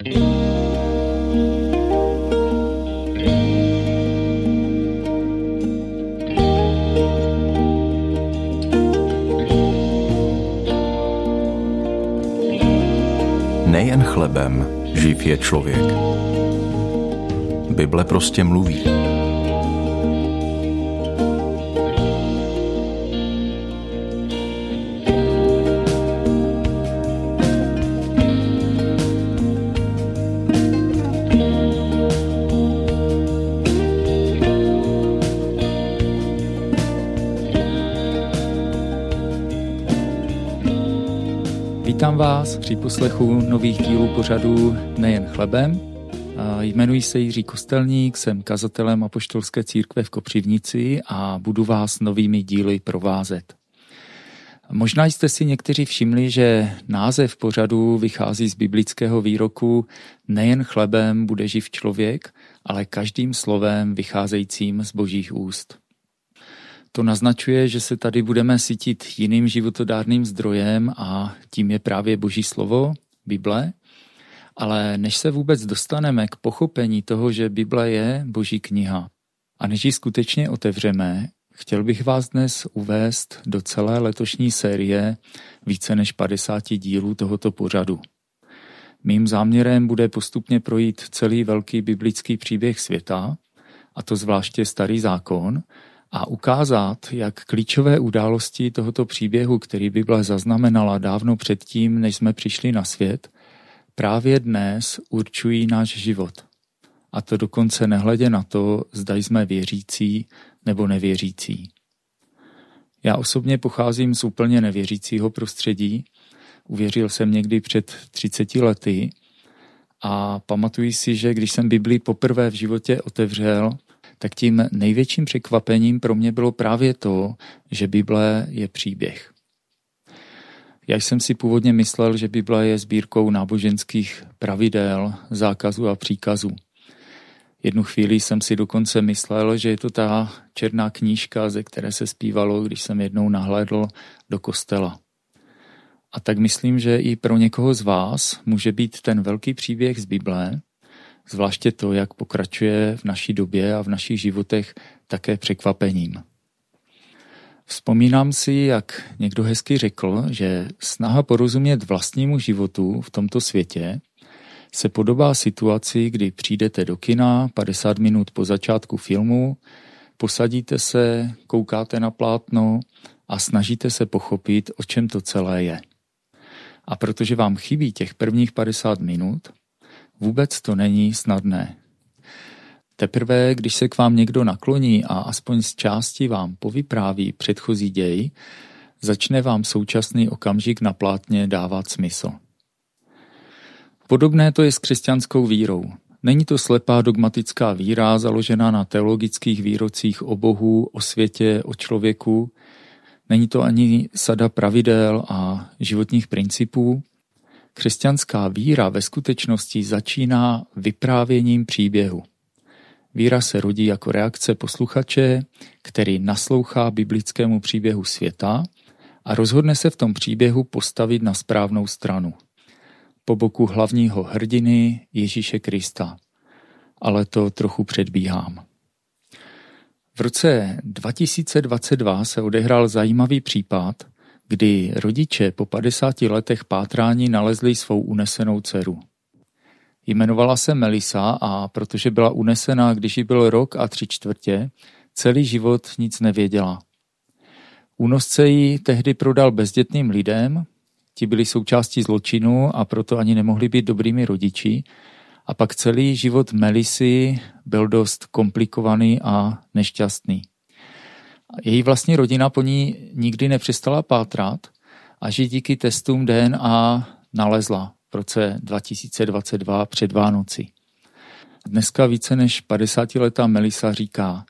Nejen chlebem živ je člověk. Bible prostě mluví. Vítám vás při poslechu nových dílů pořadu Nejen chlebem. Jmenuji se Jiří Kostelník, jsem kazatelem Apoštolské církve v Kopřivnici a budu vás novými díly provázet. Možná jste si někteří všimli, že název pořadu vychází z biblického výroku Nejen chlebem bude živ člověk, ale každým slovem vycházejícím z božích úst. To naznačuje, že se tady budeme cítit jiným životodárným zdrojem a tím je právě Boží slovo, Bible. Ale než se vůbec dostaneme k pochopení toho, že Bible je Boží kniha a než ji skutečně otevřeme, chtěl bych vás dnes uvést do celé letošní série více než 50 dílů tohoto pořadu. Mým záměrem bude postupně projít celý velký biblický příběh světa, a to zvláště Starý zákon, a ukázat, jak klíčové události tohoto příběhu, který Bible zaznamenala dávno předtím, než jsme přišli na svět, právě dnes určují náš život. A to dokonce nehledě na to, zda jsme věřící nebo nevěřící. Já osobně pocházím z úplně nevěřícího prostředí. Uvěřil jsem někdy před 30 lety a pamatuji si, že když jsem Bibli poprvé v životě otevřel, tak tím největším překvapením pro mě bylo právě to, že Bible je příběh. Já jsem si původně myslel, že Bible je sbírkou náboženských pravidel, zákazů a příkazů. Jednu chvíli jsem si dokonce myslel, že je to ta černá knížka, ze které se zpívalo, když jsem jednou nahlédl do kostela. A tak myslím, že i pro někoho z vás může být ten velký příběh z Bible zvláště to, jak pokračuje v naší době a v našich životech také překvapením. Vzpomínám si, jak někdo hezky řekl, že snaha porozumět vlastnímu životu v tomto světě se podobá situaci, kdy přijdete do kina 50 minut po začátku filmu, posadíte se, koukáte na plátno a snažíte se pochopit, o čem to celé je. A protože vám chybí těch prvních 50 minut, Vůbec to není snadné. Teprve, když se k vám někdo nakloní a aspoň z části vám povypráví předchozí děj, začne vám současný okamžik na plátně dávat smysl. Podobné to je s křesťanskou vírou. Není to slepá dogmatická víra založená na teologických výrocích o Bohu, o světě, o člověku. Není to ani sada pravidel a životních principů, Křesťanská víra ve skutečnosti začíná vyprávěním příběhu. Víra se rodí jako reakce posluchače, který naslouchá biblickému příběhu světa a rozhodne se v tom příběhu postavit na správnou stranu. Po boku hlavního hrdiny Ježíše Krista. Ale to trochu předbíhám. V roce 2022 se odehrál zajímavý případ, kdy rodiče po 50 letech pátrání nalezli svou unesenou dceru. Jmenovala se Melisa a protože byla unesená, když jí byl rok a tři čtvrtě, celý život nic nevěděla. Únosce ji tehdy prodal bezdětným lidem, ti byli součástí zločinu a proto ani nemohli být dobrými rodiči, a pak celý život Melisy byl dost komplikovaný a nešťastný. Její vlastní rodina po ní nikdy nepřestala pátrat, až ji díky testům DNA nalezla v roce 2022 před Vánoci. Dneska více než 50 letá Melisa říká,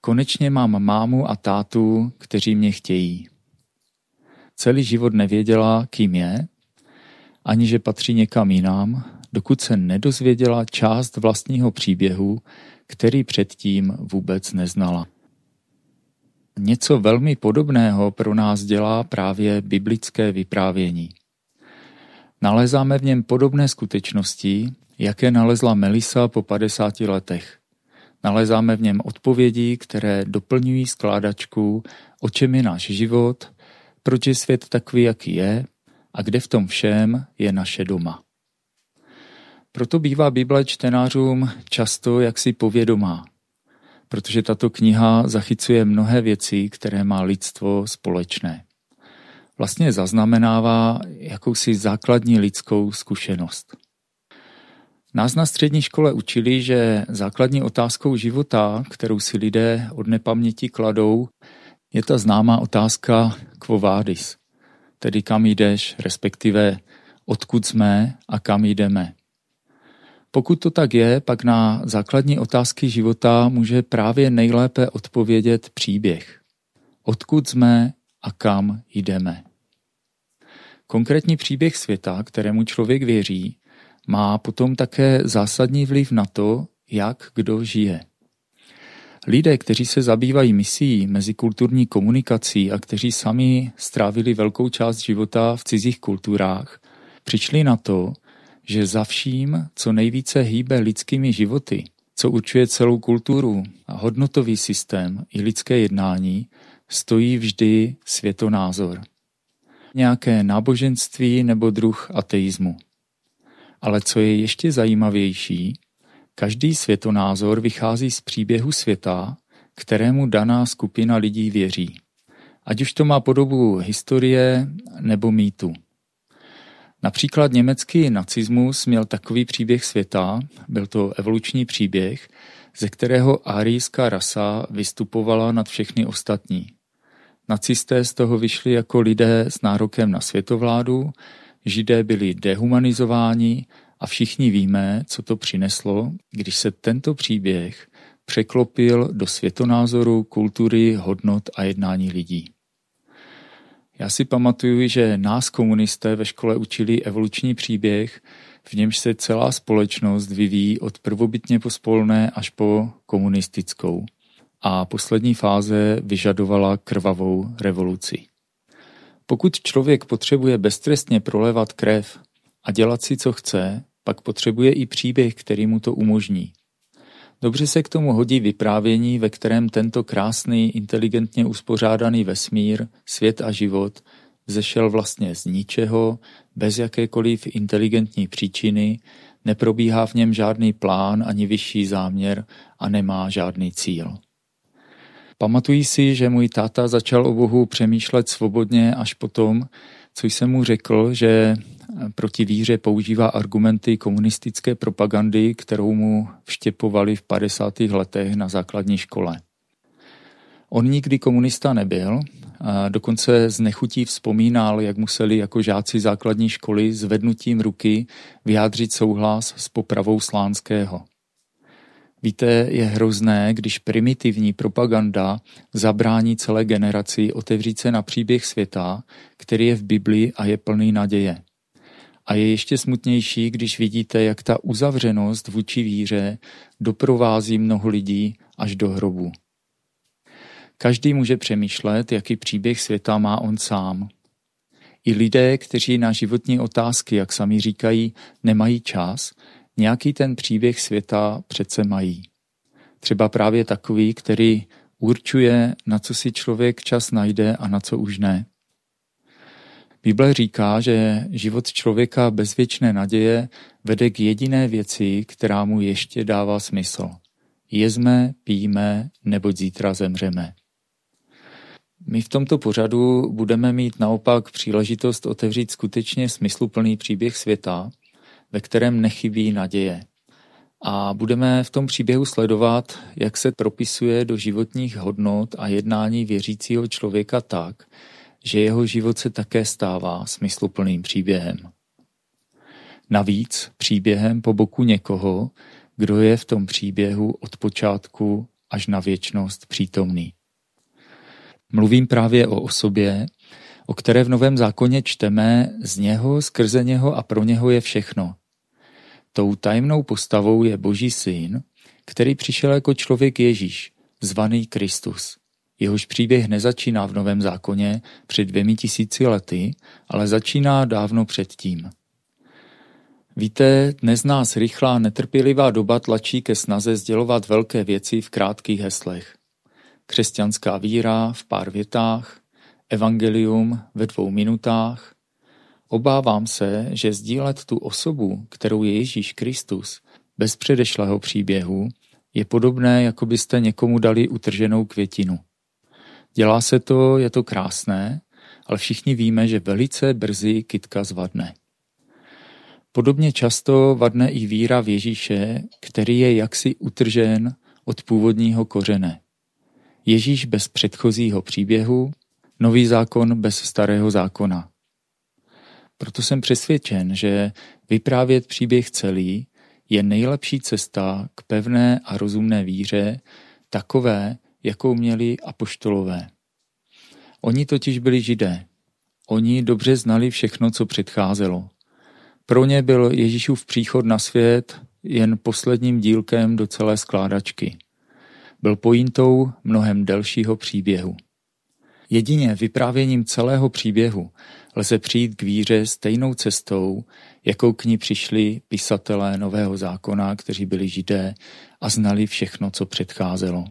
konečně mám mámu a tátu, kteří mě chtějí. Celý život nevěděla, kým je, ani že patří někam jinam, dokud se nedozvěděla část vlastního příběhu, který předtím vůbec neznala. Něco velmi podobného pro nás dělá právě biblické vyprávění. Nalezáme v něm podobné skutečnosti, jaké nalezla Melisa po 50 letech. Nalezáme v něm odpovědi, které doplňují skládačku, o čem je náš život, proč je svět takový, jaký je a kde v tom všem je naše doma. Proto bývá Bible čtenářům často jaksi povědomá, protože tato kniha zachycuje mnohé věci, které má lidstvo společné. Vlastně zaznamenává jakousi základní lidskou zkušenost. Nás na střední škole učili, že základní otázkou života, kterou si lidé od nepaměti kladou, je ta známá otázka quo vadis, tedy kam jdeš, respektive odkud jsme a kam jdeme. Pokud to tak je, pak na základní otázky života může právě nejlépe odpovědět příběh. Odkud jsme a kam jdeme. Konkrétní příběh světa, kterému člověk věří, má potom také zásadní vliv na to, jak kdo žije. Lidé, kteří se zabývají misií mezikulturní komunikací a kteří sami strávili velkou část života v cizích kulturách, přišli na to, že za vším, co nejvíce hýbe lidskými životy, co určuje celou kulturu a hodnotový systém i lidské jednání, stojí vždy světonázor. Nějaké náboženství nebo druh ateismu. Ale co je ještě zajímavější, každý světonázor vychází z příběhu světa, kterému daná skupina lidí věří. Ať už to má podobu historie nebo mýtu. Například německý nacismus měl takový příběh světa, byl to evoluční příběh, ze kterého árijská rasa vystupovala nad všechny ostatní. Nacisté z toho vyšli jako lidé s nárokem na světovládu, židé byli dehumanizováni a všichni víme, co to přineslo, když se tento příběh překlopil do světonázoru, kultury, hodnot a jednání lidí. Já si pamatuju, že nás komunisté ve škole učili evoluční příběh, v němž se celá společnost vyvíjí od prvobytně pospolné až po komunistickou. A poslední fáze vyžadovala krvavou revoluci. Pokud člověk potřebuje beztrestně prolevat krev a dělat si, co chce, pak potřebuje i příběh, který mu to umožní. Dobře se k tomu hodí vyprávění, ve kterém tento krásný, inteligentně uspořádaný vesmír, svět a život zešel vlastně z ničeho, bez jakékoliv inteligentní příčiny, neprobíhá v něm žádný plán ani vyšší záměr a nemá žádný cíl. Pamatuji si, že můj táta začal o Bohu přemýšlet svobodně až potom, co jsem mu řekl, že proti víře používá argumenty komunistické propagandy, kterou mu vštěpovali v 50. letech na základní škole. On nikdy komunista nebyl, a dokonce z nechutí vzpomínal, jak museli jako žáci základní školy zvednutím ruky vyjádřit souhlas s popravou Slánského. Víte, je hrozné, když primitivní propaganda zabrání celé generaci otevřít se na příběh světa, který je v Biblii a je plný naděje. A je ještě smutnější, když vidíte, jak ta uzavřenost vůči víře doprovází mnoho lidí až do hrobu. Každý může přemýšlet, jaký příběh světa má on sám. I lidé, kteří na životní otázky, jak sami říkají, nemají čas, nějaký ten příběh světa přece mají. Třeba právě takový, který určuje, na co si člověk čas najde a na co už ne. Bible říká, že život člověka bez věčné naděje vede k jediné věci, která mu ještě dává smysl. Jezme, pijme, neboť zítra zemřeme. My v tomto pořadu budeme mít naopak příležitost otevřít skutečně smysluplný příběh světa, ve kterém nechybí naděje. A budeme v tom příběhu sledovat, jak se propisuje do životních hodnot a jednání věřícího člověka tak, že jeho život se také stává smysluplným příběhem. Navíc příběhem po boku někoho, kdo je v tom příběhu od počátku až na věčnost přítomný. Mluvím právě o osobě, o které v Novém zákoně čteme z něho, skrze něho a pro něho je všechno. Tou tajemnou postavou je Boží syn, který přišel jako člověk Ježíš, zvaný Kristus. Jehož příběh nezačíná v Novém zákoně před dvěmi tisíci lety, ale začíná dávno předtím. Víte, dnes nás rychlá netrpělivá doba tlačí ke snaze sdělovat velké věci v krátkých heslech. Křesťanská víra v pár větách, evangelium ve dvou minutách. Obávám se, že sdílet tu osobu, kterou je Ježíš Kristus, bez předešlého příběhu, je podobné, jako byste někomu dali utrženou květinu. Dělá se to, je to krásné, ale všichni víme, že velice brzy kytka zvadne. Podobně často vadne i víra v Ježíše, který je jaksi utržen od původního kořene. Ježíš bez předchozího příběhu, nový zákon bez starého zákona. Proto jsem přesvědčen, že vyprávět příběh celý je nejlepší cesta k pevné a rozumné víře, takové, jakou měli apoštolové. Oni totiž byli židé. Oni dobře znali všechno, co předcházelo. Pro ně byl Ježíšův příchod na svět jen posledním dílkem do celé skládačky. Byl pointou mnohem delšího příběhu. Jedině vyprávěním celého příběhu lze přijít k víře stejnou cestou, jakou k ní přišli pisatelé Nového zákona, kteří byli židé a znali všechno, co předcházelo.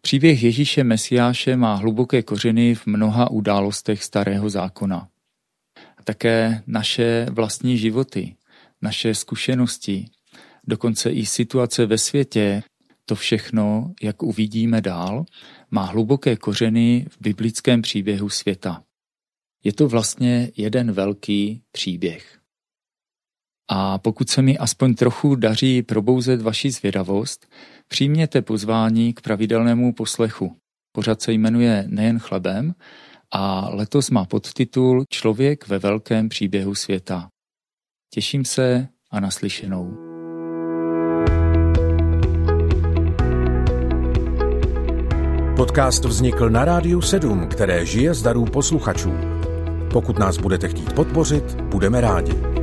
Příběh Ježíše Mesiáše má hluboké kořeny v mnoha událostech Starého zákona. A také naše vlastní životy, naše zkušenosti, dokonce i situace ve světě, to všechno, jak uvidíme dál, má hluboké kořeny v biblickém příběhu světa. Je to vlastně jeden velký příběh. A pokud se mi aspoň trochu daří probouzet vaši zvědavost, přijměte pozvání k pravidelnému poslechu. Pořad se jmenuje Nejen chlebem a letos má podtitul Člověk ve velkém příběhu světa. Těším se a naslyšenou. Podcast vznikl na Rádiu 7, které žije z darů posluchačů. Pokud nás budete chtít podpořit, budeme rádi.